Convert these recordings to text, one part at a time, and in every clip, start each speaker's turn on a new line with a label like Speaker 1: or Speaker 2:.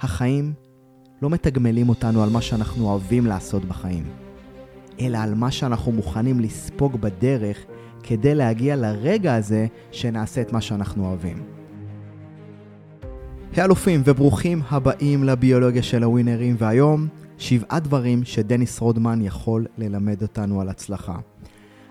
Speaker 1: החיים לא מתגמלים אותנו על מה שאנחנו אוהבים לעשות בחיים, אלא על מה שאנחנו מוכנים לספוג בדרך כדי להגיע לרגע הזה שנעשה את מה שאנחנו אוהבים. אלופים וברוכים הבאים לביולוגיה של הווינרים, והיום שבעה דברים שדניס רודמן יכול ללמד אותנו על הצלחה.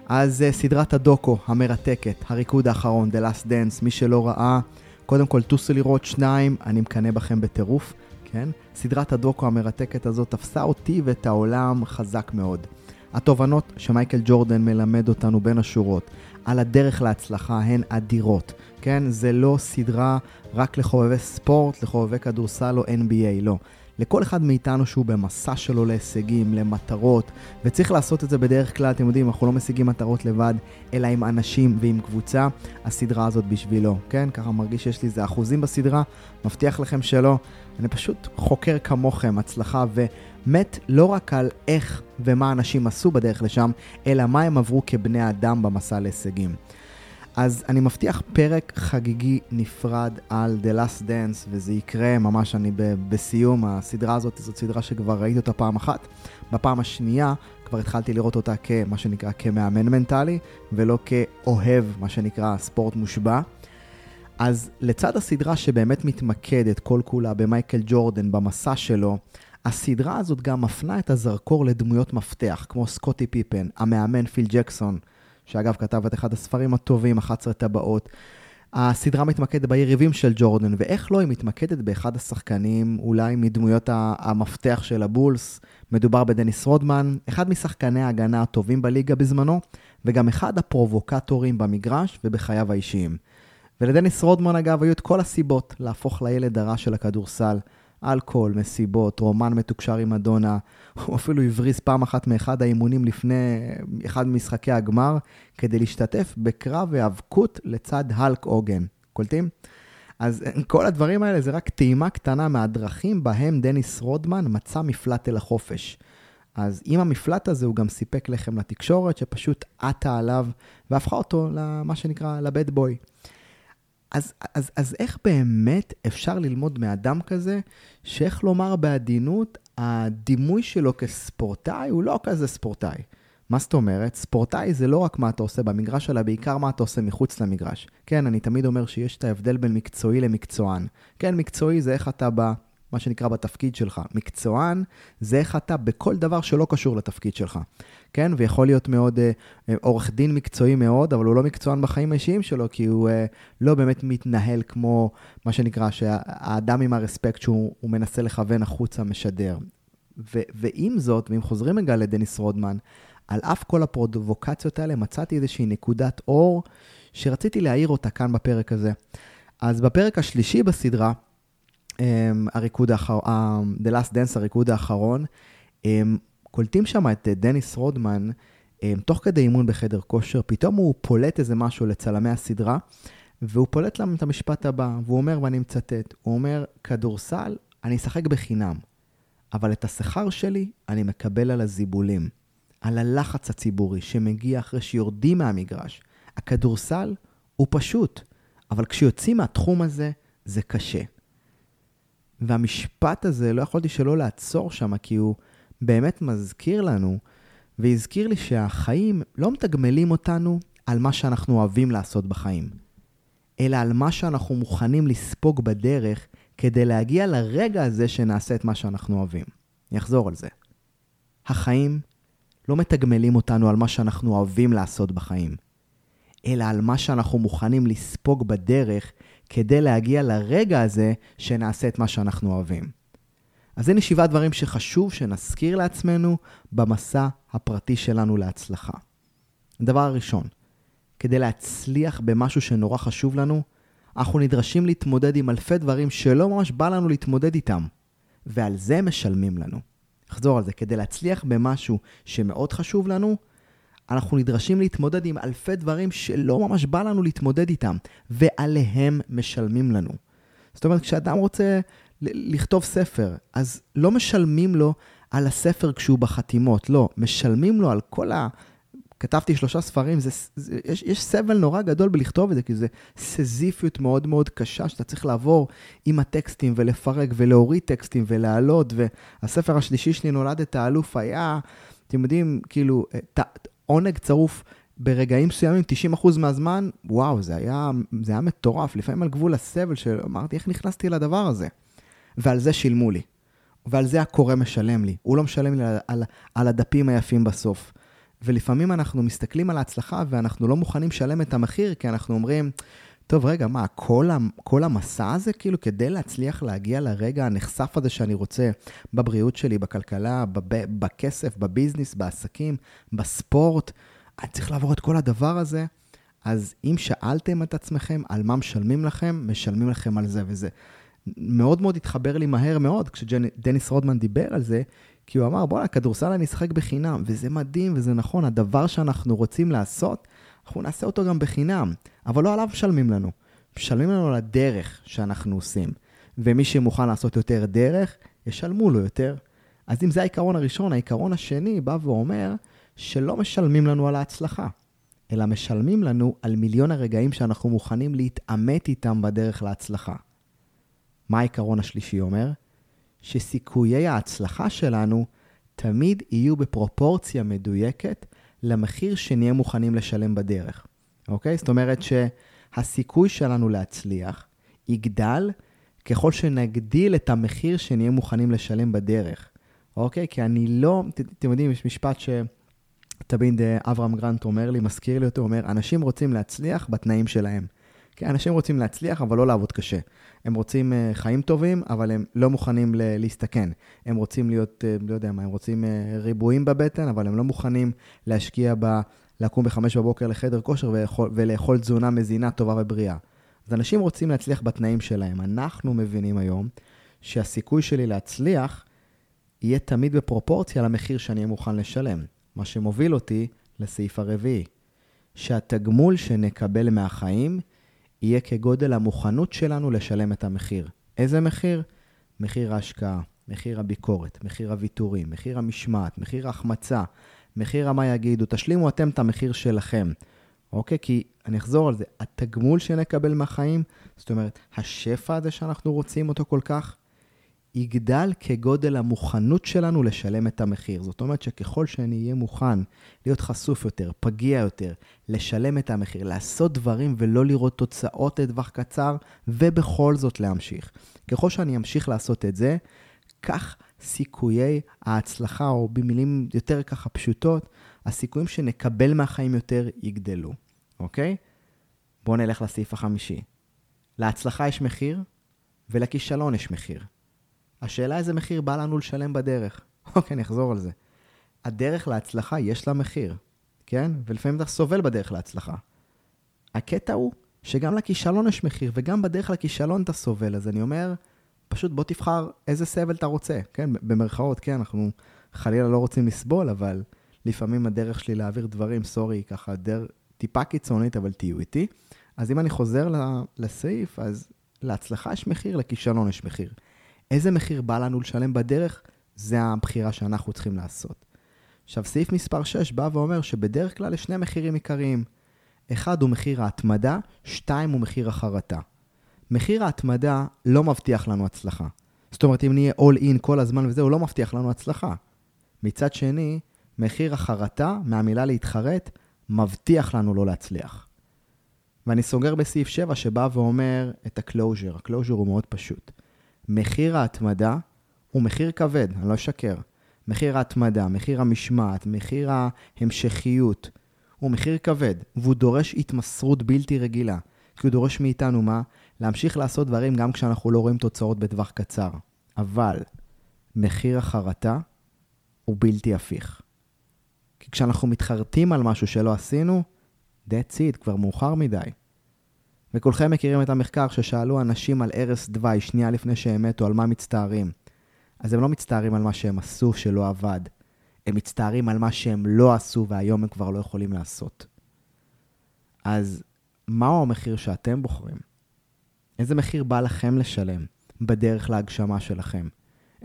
Speaker 1: אז uh, סדרת הדוקו המרתקת, הריקוד האחרון, The Last Dance, מי שלא ראה, קודם כל טוסו לראות שניים, אני מקנא בכם בטירוף, כן? סדרת הדוקו המרתקת הזאת תפסה אותי ואת העולם חזק מאוד. התובנות שמייקל ג'ורדן מלמד אותנו בין השורות על הדרך להצלחה הן אדירות, כן? זה לא סדרה רק לחובבי ספורט, לחובבי כדורסל או NBA, לא. לכל אחד מאיתנו שהוא במסע שלו להישגים, למטרות, וצריך לעשות את זה בדרך כלל, אתם יודעים, אנחנו לא משיגים מטרות לבד, אלא עם אנשים ועם קבוצה, הסדרה הזאת בשבילו, כן? ככה מרגיש שיש לי איזה אחוזים בסדרה, מבטיח לכם שלא. אני פשוט חוקר כמוכם הצלחה ומת לא רק על איך ומה אנשים עשו בדרך לשם, אלא מה הם עברו כבני אדם במסע להישגים. אז אני מבטיח פרק חגיגי נפרד על The Last Dance, וזה יקרה ממש, אני ב- בסיום. הסדרה הזאת זאת סדרה שכבר ראיתי אותה פעם אחת. בפעם השנייה כבר התחלתי לראות אותה כמה שנקרא כמאמן מנטלי, ולא כאוהב, מה שנקרא ספורט מושבע. אז לצד הסדרה שבאמת מתמקדת כל כולה במייקל ג'ורדן, במסע שלו, הסדרה הזאת גם מפנה את הזרקור לדמויות מפתח, כמו סקוטי פיפן, המאמן פיל ג'קסון, שאגב כתב את אחד הספרים הטובים, 11 טבעות. הסדרה מתמקדת ביריבים של ג'ורדן, ואיך לא, היא מתמקדת באחד השחקנים, אולי מדמויות המפתח של הבולס. מדובר בדניס רודמן, אחד משחקני ההגנה הטובים בליגה בזמנו, וגם אחד הפרובוקטורים במגרש ובחייו האישיים. ולדניס רודמן, אגב, היו את כל הסיבות להפוך לילד הרע של הכדורסל. אלכוהול, מסיבות, רומן מתוקשר עם מדונה. הוא אפילו הבריז פעם אחת מאחד האימונים לפני אחד ממשחקי הגמר, כדי להשתתף בקרב היאבקות לצד האלק הוגאן. קולטים? אז כל הדברים האלה זה רק טעימה קטנה מהדרכים בהם דניס רודמן מצא מפלט אל החופש. אז עם המפלט הזה הוא גם סיפק לחם לתקשורת, שפשוט עטה עליו והפכה אותו למה שנקרא לבד בוי. אז, אז, אז איך באמת אפשר ללמוד מאדם כזה, שאיך לומר בעדינות, הדימוי שלו כספורטאי הוא לא כזה ספורטאי. מה זאת אומרת? ספורטאי זה לא רק מה אתה עושה במגרש, אלא בעיקר מה אתה עושה מחוץ למגרש. כן, אני תמיד אומר שיש את ההבדל בין מקצועי למקצוען. כן, מקצועי זה איך אתה בא, מה שנקרא בתפקיד שלך. מקצוען זה איך אתה בכל דבר שלא קשור לתפקיד שלך. כן? ויכול להיות מאוד אה, אה, עורך דין מקצועי מאוד, אבל הוא לא מקצוען בחיים האישיים שלו, כי הוא אה, לא באמת מתנהל כמו מה שנקרא, שהאדם עם הרספקט שהוא מנסה לכוון החוצה משדר. ו- ועם זאת, ואם חוזרים רגע לדניס רודמן, על אף כל הפרובוקציות האלה, מצאתי איזושהי נקודת אור שרציתי להעיר אותה כאן בפרק הזה. אז בפרק השלישי בסדרה, אמ, הריקוד האחרון, The Last Dance, הריקוד האחרון, אמ, קולטים שם את אה, דניס רודמן, אה, תוך כדי אימון בחדר כושר, פתאום הוא פולט איזה משהו לצלמי הסדרה, והוא פולט להם את המשפט הבא, והוא אומר, ואני מצטט, הוא אומר, כדורסל, אני אשחק בחינם, אבל את השכר שלי אני מקבל על הזיבולים, על הלחץ הציבורי שמגיע אחרי שיורדים מהמגרש. הכדורסל הוא פשוט, אבל כשיוצאים מהתחום הזה, זה קשה. והמשפט הזה, לא יכולתי שלא לעצור שם, כי הוא באמת מזכיר לנו, והזכיר לי שהחיים לא מתגמלים אותנו על מה שאנחנו אוהבים לעשות בחיים, אלא על מה שאנחנו מוכנים לספוג בדרך כדי להגיע לרגע הזה שנעשה את מה שאנחנו אוהבים. אני אחזור על זה. החיים לא מתגמלים אותנו על מה שאנחנו אוהבים לעשות בחיים, אלא על מה שאנחנו מוכנים לספוג בדרך כדי להגיע לרגע הזה שנעשה את מה שאנחנו אוהבים. אז הנה שבעה דברים שחשוב שנזכיר לעצמנו במסע הפרטי שלנו להצלחה. הדבר הראשון, כדי להצליח במשהו שנורא חשוב לנו, אנחנו נדרשים להתמודד עם אלפי דברים שלא ממש בא לנו להתמודד איתם, ועל זה משלמים לנו. אחזור על זה, כדי להצליח במשהו שמאוד חשוב לנו, אנחנו נדרשים להתמודד עם אלפי דברים שלא ממש בא לנו להתמודד איתם, ועליהם משלמים לנו. זאת אומרת, כשאדם רוצה לכתוב ספר, אז לא משלמים לו על הספר כשהוא בחתימות, לא, משלמים לו על כל, ה, כתבתי שלושה ספרים, זה, זה, יש, יש סבל נורא גדול בלכתוב את זה, כי זה סזיפיות מאוד מאוד קשה, שאתה צריך לעבור עם הטקסטים ולפרק ולהוריד טקסטים ולהעלות, והספר השלישי שלי, נולד את האלוף, היה, אתם יודעים, כאילו, ת, עונג צרוף ברגעים מסוימים, 90% מהזמן, וואו, זה היה, זה היה מטורף, לפעמים על גבול הסבל, שאמרתי, איך נכנסתי לדבר הזה? ועל זה שילמו לי. ועל זה הקורא משלם לי. הוא לא משלם לי על, על, על הדפים היפים בסוף. ולפעמים אנחנו מסתכלים על ההצלחה ואנחנו לא מוכנים לשלם את המחיר, כי אנחנו אומרים, טוב, רגע, מה, כל, כל המסע הזה, כאילו, כדי להצליח להגיע לרגע הנחשף הזה שאני רוצה, בבריאות שלי, בכלכלה, בב, בכסף, בביזנס, בעסקים, בספורט, אני צריך לעבור את כל הדבר הזה. אז אם שאלתם את עצמכם על מה משלמים לכם, משלמים לכם על זה וזה. מאוד מאוד התחבר לי מהר מאוד כשדניס רודמן דיבר על זה, כי הוא אמר, בוא'נה, כדורסל אני אשחק בחינם, וזה מדהים וזה נכון, הדבר שאנחנו רוצים לעשות, אנחנו נעשה אותו גם בחינם, אבל לא עליו משלמים לנו. משלמים לנו על הדרך שאנחנו עושים, ומי שמוכן לעשות יותר דרך, ישלמו לו יותר. אז אם זה העיקרון הראשון, העיקרון השני בא ואומר שלא משלמים לנו על ההצלחה, אלא משלמים לנו על מיליון הרגעים שאנחנו מוכנים להתעמת איתם בדרך להצלחה. מה העיקרון השלישי אומר? שסיכויי ההצלחה שלנו תמיד יהיו בפרופורציה מדויקת למחיר שנהיה מוכנים לשלם בדרך, אוקיי? זאת אומרת שהסיכוי שלנו להצליח יגדל ככל שנגדיל את המחיר שנהיה מוכנים לשלם בדרך, אוקיי? כי אני לא, אתם יודעים, יש משפט שתמיד אה, אברהם גרנט אומר לי, מזכיר לי אותו, אומר, אנשים רוצים להצליח בתנאים שלהם. כי אנשים רוצים להצליח, אבל לא לעבוד קשה. הם רוצים uh, חיים טובים, אבל הם לא מוכנים להסתכן. הם רוצים להיות, uh, לא יודע מה, הם רוצים uh, ריבועים בבטן, אבל הם לא מוכנים להשקיע ב... לקום בחמש בבוקר לחדר כושר ולאכול, ולאכול תזונה מזינה טובה ובריאה. אז אנשים רוצים להצליח בתנאים שלהם. אנחנו מבינים היום שהסיכוי שלי להצליח יהיה תמיד בפרופורציה למחיר שאני אהיה מוכן לשלם. מה שמוביל אותי לסעיף הרביעי, שהתגמול שנקבל מהחיים יהיה כגודל המוכנות שלנו לשלם את המחיר. איזה מחיר? מחיר ההשקעה, מחיר הביקורת, מחיר הוויתורים, מחיר המשמעת, מחיר ההחמצה, מחיר המה יגידו. תשלימו אתם את המחיר שלכם. אוקיי? כי אני אחזור על זה, התגמול שנקבל מהחיים, זאת אומרת, השפע הזה שאנחנו רוצים אותו כל כך, יגדל כגודל המוכנות שלנו לשלם את המחיר. זאת אומרת שככל שאני אהיה מוכן להיות חשוף יותר, פגיע יותר, לשלם את המחיר, לעשות דברים ולא לראות תוצאות לטווח קצר, ובכל זאת להמשיך. ככל שאני אמשיך לעשות את זה, כך סיכויי ההצלחה, או במילים יותר ככה פשוטות, הסיכויים שנקבל מהחיים יותר יגדלו, אוקיי? בואו נלך לסעיף החמישי. להצלחה יש מחיר, ולכישלון יש מחיר. השאלה איזה מחיר בא לנו לשלם בדרך. אוקיי, אני אחזור על זה. הדרך להצלחה יש לה מחיר, כן? ולפעמים אתה סובל בדרך להצלחה. הקטע הוא שגם לכישלון יש מחיר, וגם בדרך לכישלון אתה סובל. אז אני אומר, פשוט בוא תבחר איזה סבל אתה רוצה, כן? במרכאות, כן, אנחנו חלילה לא רוצים לסבול, אבל לפעמים הדרך שלי להעביר דברים, סורי, ככה, דר, טיפה קיצונית, אבל תהיו איתי. אז אם אני חוזר לסעיף, אז להצלחה יש מחיר, לכישלון יש מחיר. איזה מחיר בא לנו לשלם בדרך, זה הבחירה שאנחנו צריכים לעשות. עכשיו, סעיף מספר 6 בא ואומר שבדרך כלל יש שני מחירים עיקריים. אחד הוא מחיר ההתמדה, שתיים הוא מחיר החרטה. מחיר ההתמדה לא מבטיח לנו הצלחה. זאת אומרת, אם נהיה all in כל הזמן וזה, הוא לא מבטיח לנו הצלחה. מצד שני, מחיר החרטה, מהמילה להתחרט, מבטיח לנו לא להצליח. ואני סוגר בסעיף 7 שבא ואומר את ה-closure. ה-closure הוא מאוד פשוט. מחיר ההתמדה הוא מחיר כבד, אני לא אשקר. מחיר ההתמדה, מחיר המשמעת, מחיר ההמשכיות, הוא מחיר כבד, והוא דורש התמסרות בלתי רגילה. כי הוא דורש מאיתנו מה? להמשיך לעשות דברים גם כשאנחנו לא רואים תוצאות בטווח קצר. אבל מחיר החרטה הוא בלתי הפיך. כי כשאנחנו מתחרטים על משהו שלא עשינו, that's it, כבר מאוחר מדי. וכולכם מכירים את המחקר ששאלו אנשים על ערש דווי שנייה לפני שהם מתו, על מה מצטערים. אז הם לא מצטערים על מה שהם עשו שלא עבד. הם מצטערים על מה שהם לא עשו והיום הם כבר לא יכולים לעשות. אז מהו המחיר שאתם בוחרים? איזה מחיר בא לכם לשלם בדרך להגשמה שלכם?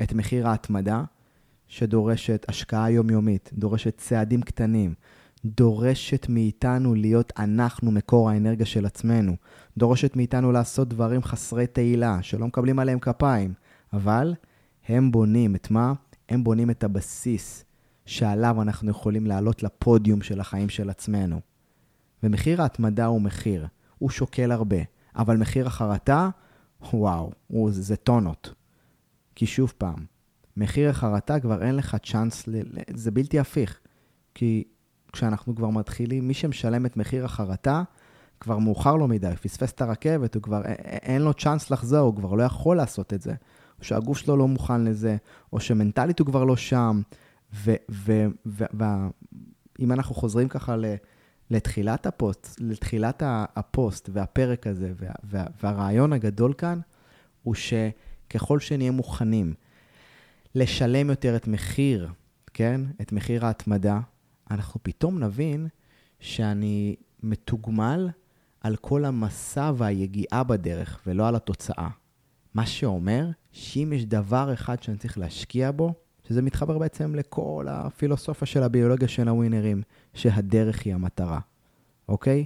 Speaker 1: את מחיר ההתמדה, שדורשת השקעה יומיומית, דורשת צעדים קטנים, דורשת מאיתנו להיות אנחנו מקור האנרגיה של עצמנו. דורשת מאיתנו לעשות דברים חסרי תהילה, שלא מקבלים עליהם כפיים. אבל הם בונים את מה? הם בונים את הבסיס שעליו אנחנו יכולים לעלות לפודיום של החיים של עצמנו. ומחיר ההתמדה הוא מחיר, הוא שוקל הרבה, אבל מחיר החרטה, וואו, הוא, זה טונות. כי שוב פעם, מחיר החרטה כבר אין לך צ'אנס, ל... זה בלתי הפיך. כי כשאנחנו כבר מתחילים, מי שמשלם את מחיר החרטה, כבר מאוחר לו מדי, פספס את הרכבת, הוא כבר, אין לו צ'אנס לחזור, הוא כבר לא יכול לעשות את זה. או שהגוף שלו לא מוכן לזה, או שמנטלית הוא כבר לא שם. ואם אנחנו חוזרים ככה ל, לתחילת הפוסט, לתחילת הפוסט והפרק הזה, וה, וה, והרעיון הגדול כאן, הוא שככל שנהיה מוכנים לשלם יותר את מחיר, כן? את מחיר ההתמדה, אנחנו פתאום נבין שאני מתוגמל על כל המסע והיגיעה בדרך, ולא על התוצאה. מה שאומר שאם יש דבר אחד שאני צריך להשקיע בו, שזה מתחבר בעצם לכל הפילוסופיה של הביולוגיה של הווינרים, שהדרך היא המטרה, אוקיי?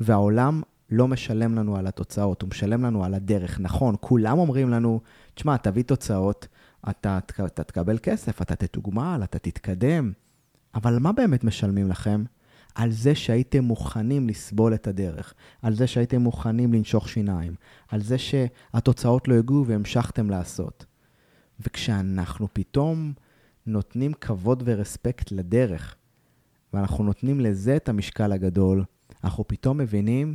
Speaker 1: והעולם לא משלם לנו על התוצאות, הוא משלם לנו על הדרך. נכון, כולם אומרים לנו, תשמע, תביא תוצאות, אתה, אתה תקבל כסף, אתה תתוגמל, אתה תתקדם, אבל מה באמת משלמים לכם? על זה שהייתם מוכנים לסבול את הדרך, על זה שהייתם מוכנים לנשוך שיניים, על זה שהתוצאות לא הגיעו והמשכתם לעשות. וכשאנחנו פתאום נותנים כבוד ורספקט לדרך, ואנחנו נותנים לזה את המשקל הגדול, אנחנו פתאום מבינים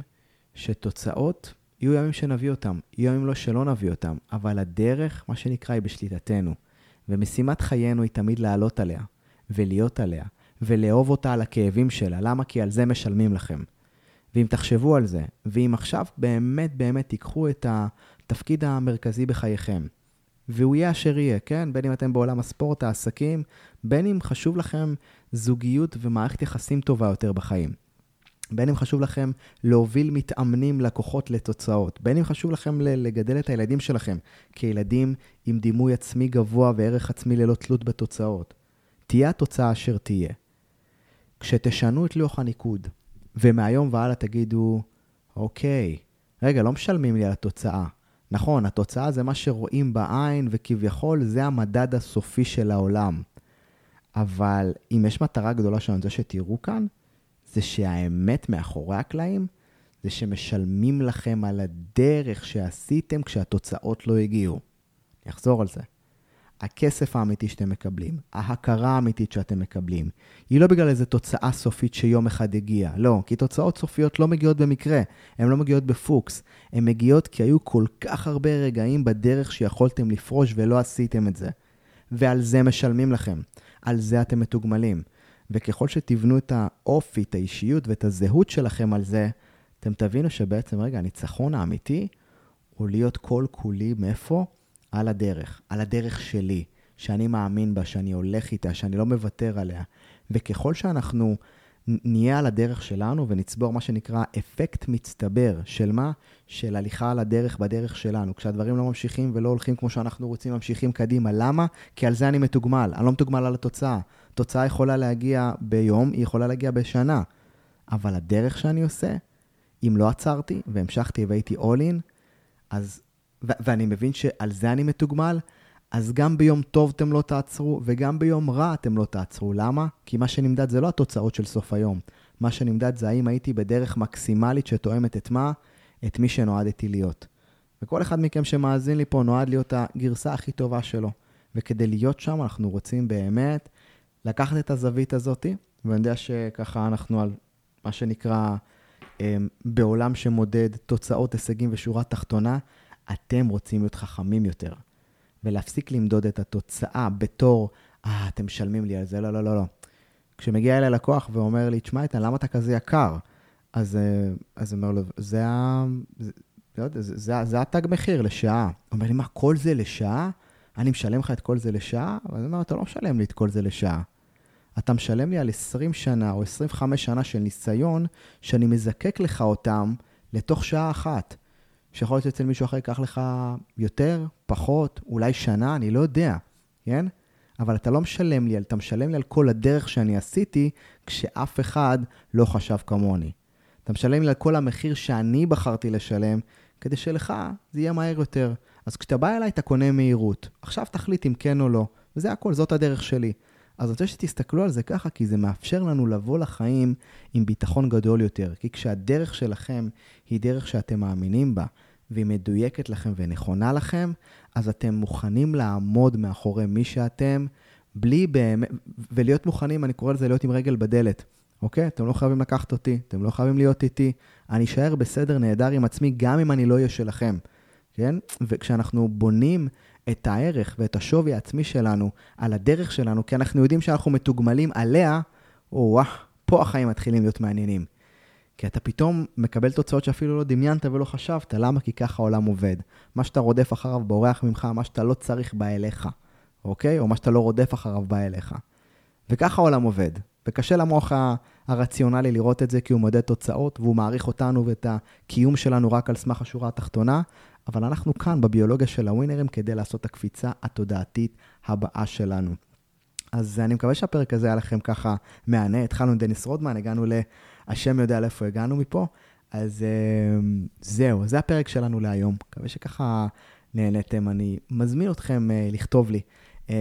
Speaker 1: שתוצאות, יהיו ימים שנביא אותם, יהיו ימים לא שלא נביא אותם, אבל הדרך, מה שנקרא, היא בשליטתנו. ומשימת חיינו היא תמיד לעלות עליה, ולהיות עליה, ולאהוב אותה על הכאבים שלה. למה? כי על זה משלמים לכם. ואם תחשבו על זה, ואם עכשיו באמת באמת תיקחו את התפקיד המרכזי בחייכם, והוא יהיה אשר יהיה, כן? בין אם אתם בעולם הספורט, העסקים, בין אם חשוב לכם זוגיות ומערכת יחסים טובה יותר בחיים. בין אם חשוב לכם להוביל מתאמנים, לקוחות לתוצאות. בין אם חשוב לכם לגדל את הילדים שלכם כילדים עם דימוי עצמי גבוה וערך עצמי ללא תלות בתוצאות. תהיה התוצאה אשר תהיה. כשתשנו את לוח הניקוד, ומהיום והלאה תגידו, אוקיי, רגע, לא משלמים לי על התוצאה. נכון, התוצאה זה מה שרואים בעין, וכביכול זה המדד הסופי של העולם. אבל אם יש מטרה גדולה שאני רוצה שתראו כאן, זה שהאמת מאחורי הקלעים, זה שמשלמים לכם על הדרך שעשיתם כשהתוצאות לא הגיעו. אני אחזור על זה. הכסף האמיתי שאתם מקבלים, ההכרה האמיתית שאתם מקבלים, היא לא בגלל איזו תוצאה סופית שיום אחד הגיעה. לא, כי תוצאות סופיות לא מגיעות במקרה, הן לא מגיעות בפוקס. הן מגיעות כי היו כל כך הרבה רגעים בדרך שיכולתם לפרוש ולא עשיתם את זה. ועל זה משלמים לכם. על זה אתם מתוגמלים. וככל שתבנו את האופי, את האישיות ואת הזהות שלכם על זה, אתם תבינו שבעצם, רגע, הניצחון האמיתי הוא להיות כל כולי מאיפה? על הדרך, על הדרך שלי, שאני מאמין בה, שאני הולך איתה, שאני לא מוותר עליה. וככל שאנחנו נהיה על הדרך שלנו ונצבור מה שנקרא אפקט מצטבר, של מה? של הליכה על הדרך בדרך שלנו. כשהדברים לא ממשיכים ולא הולכים כמו שאנחנו רוצים, ממשיכים קדימה. למה? כי על זה אני מתוגמל, אני לא מתוגמל על התוצאה. תוצאה יכולה להגיע ביום, היא יכולה להגיע בשנה. אבל הדרך שאני עושה, אם לא עצרתי והמשכתי והייתי all in, אז ו- ואני מבין שעל זה אני מתוגמל, אז גם ביום טוב אתם לא תעצרו, וגם ביום רע אתם לא תעצרו. למה? כי מה שנמדד זה לא התוצאות של סוף היום. מה שנמדד זה האם הייתי בדרך מקסימלית שתואמת את מה? את מי שנועדתי להיות. וכל אחד מכם שמאזין לי פה נועד להיות הגרסה הכי טובה שלו. וכדי להיות שם אנחנו רוצים באמת לקחת את הזווית הזאת, ואני יודע שככה אנחנו על מה שנקרא אמ, בעולם שמודד תוצאות, הישגים ושורה תחתונה, אתם רוצים להיות חכמים יותר, ולהפסיק למדוד את התוצאה בתור, אה, אתם משלמים לי על זה, לא, לא, לא, לא. כשמגיע אליי לקוח ואומר לי, תשמע, איתן, למה אתה כזה יקר? אז, אה, אז אומר לו, זה, ה... זה, זה, זה, זה, זה התג מחיר לשעה. הוא אומר לי, מה, כל זה לשעה? אני משלם לך את כל זה לשעה? אז אני אומר, אתה לא משלם לי את כל זה לשעה. אתה משלם לי על 20 שנה או 25 שנה של ניסיון, שאני מזקק לך אותם לתוך שעה אחת. שיכול להיות שאצל מישהו אחר ייקח לך יותר, פחות, אולי שנה, אני לא יודע, כן? אבל אתה לא משלם לי, אתה משלם לי על כל הדרך שאני עשיתי, כשאף אחד לא חשב כמוני. אתה משלם לי על כל המחיר שאני בחרתי לשלם, כדי שלך זה יהיה מהר יותר. אז כשאתה בא אליי, אתה קונה מהירות. עכשיו תחליט אם כן או לא, וזה הכל, זאת הדרך שלי. אז אני רוצה שתסתכלו על זה ככה, כי זה מאפשר לנו לבוא לחיים עם ביטחון גדול יותר. כי כשהדרך שלכם היא דרך שאתם מאמינים בה, והיא מדויקת לכם ונכונה לכם, אז אתם מוכנים לעמוד מאחורי מי שאתם, בלי באמת, ולהיות מוכנים, אני קורא לזה להיות עם רגל בדלת. אוקיי? אתם לא חייבים לקחת אותי, אתם לא חייבים להיות איתי. אני אשאר בסדר נהדר עם עצמי, גם אם אני לא אהיה שלכם, כן? וכשאנחנו בונים את הערך ואת השווי העצמי שלנו על הדרך שלנו, כי אנחנו יודעים שאנחנו מתוגמלים עליה, או פה החיים מתחילים להיות מעניינים. כי אתה פתאום מקבל תוצאות שאפילו לא דמיינת ולא חשבת. למה? כי ככה העולם עובד. מה שאתה רודף אחריו בורח ממך, מה שאתה לא צריך בא אליך, אוקיי? או מה שאתה לא רודף אחריו בא אליך. וככה העולם עובד. וקשה למוח הרציונלי לראות את זה כי הוא מודד תוצאות והוא מעריך אותנו ואת הקיום שלנו רק על סמך השורה התחתונה, אבל אנחנו כאן בביולוגיה של הווינרים כדי לעשות את הקפיצה התודעתית הבאה שלנו. אז אני מקווה שהפרק הזה היה לכם ככה מהנה. התחלנו עם דניס רודמן, הגענו ל... השם יודע לאיפה הגענו מפה. אז uh, זהו, זה הפרק שלנו להיום. מקווה שככה נהניתם. אני מזמין אתכם uh, לכתוב לי אה,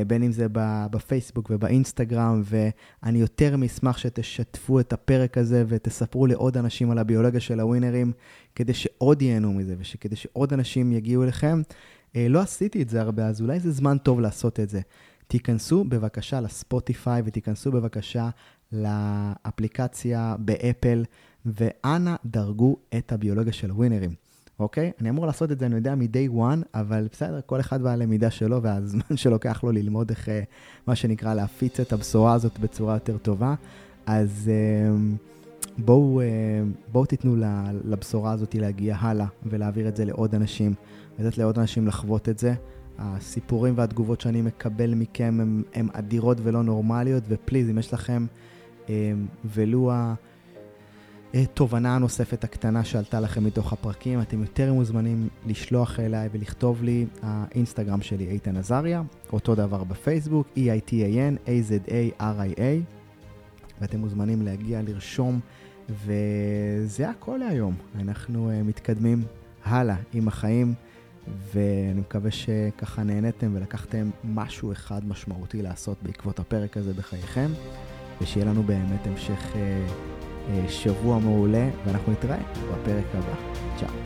Speaker 1: בין אם זה בפייסבוק ובאינסטגרם, ואני יותר מאשמח שתשתפו את הפרק הזה ותספרו לעוד אנשים על הביולוגיה של הווינרים, כדי שעוד ייהנו מזה וכדי שעוד אנשים יגיעו אליכם. אה, לא עשיתי את זה הרבה, אז אולי זה זמן טוב לעשות את זה. תיכנסו בבקשה לספוטיפיי ותיכנסו בבקשה לאפליקציה באפל, ואנא דרגו את הביולוגיה של הווינרים. אוקיי? אני אמור לעשות את זה, אני יודע, מ-day one, אבל בסדר, כל אחד והלמידה שלו והזמן שלוקח לו ללמוד איך, אה, מה שנקרא, להפיץ את הבשורה הזאת בצורה יותר טובה. אז אה, בואו, אה, בואו תיתנו לבשורה הזאת להגיע הלאה ולהעביר את זה לעוד אנשים, לתת לעוד אנשים לחוות את זה. הסיפורים והתגובות שאני מקבל מכם הם, הם אדירות ולא נורמליות, ופליז, אם יש לכם ולו ה... אה, תובנה נוספת הקטנה שעלתה לכם מתוך הפרקים, אתם יותר מוזמנים לשלוח אליי ולכתוב לי, האינסטגרם שלי איתן עזריה, אותו דבר בפייסבוק, E-I-T-A-N, A-Z-A-R-I-A, ואתם מוזמנים להגיע, לרשום, וזה הכל להיום. אנחנו uh, מתקדמים הלאה עם החיים, ואני מקווה שככה נהניתם ולקחתם משהו אחד משמעותי לעשות בעקבות הפרק הזה בחייכם, ושיהיה לנו באמת המשך... Uh, שבוע מעולה, ואנחנו נתראה בפרק הבא. צ'או.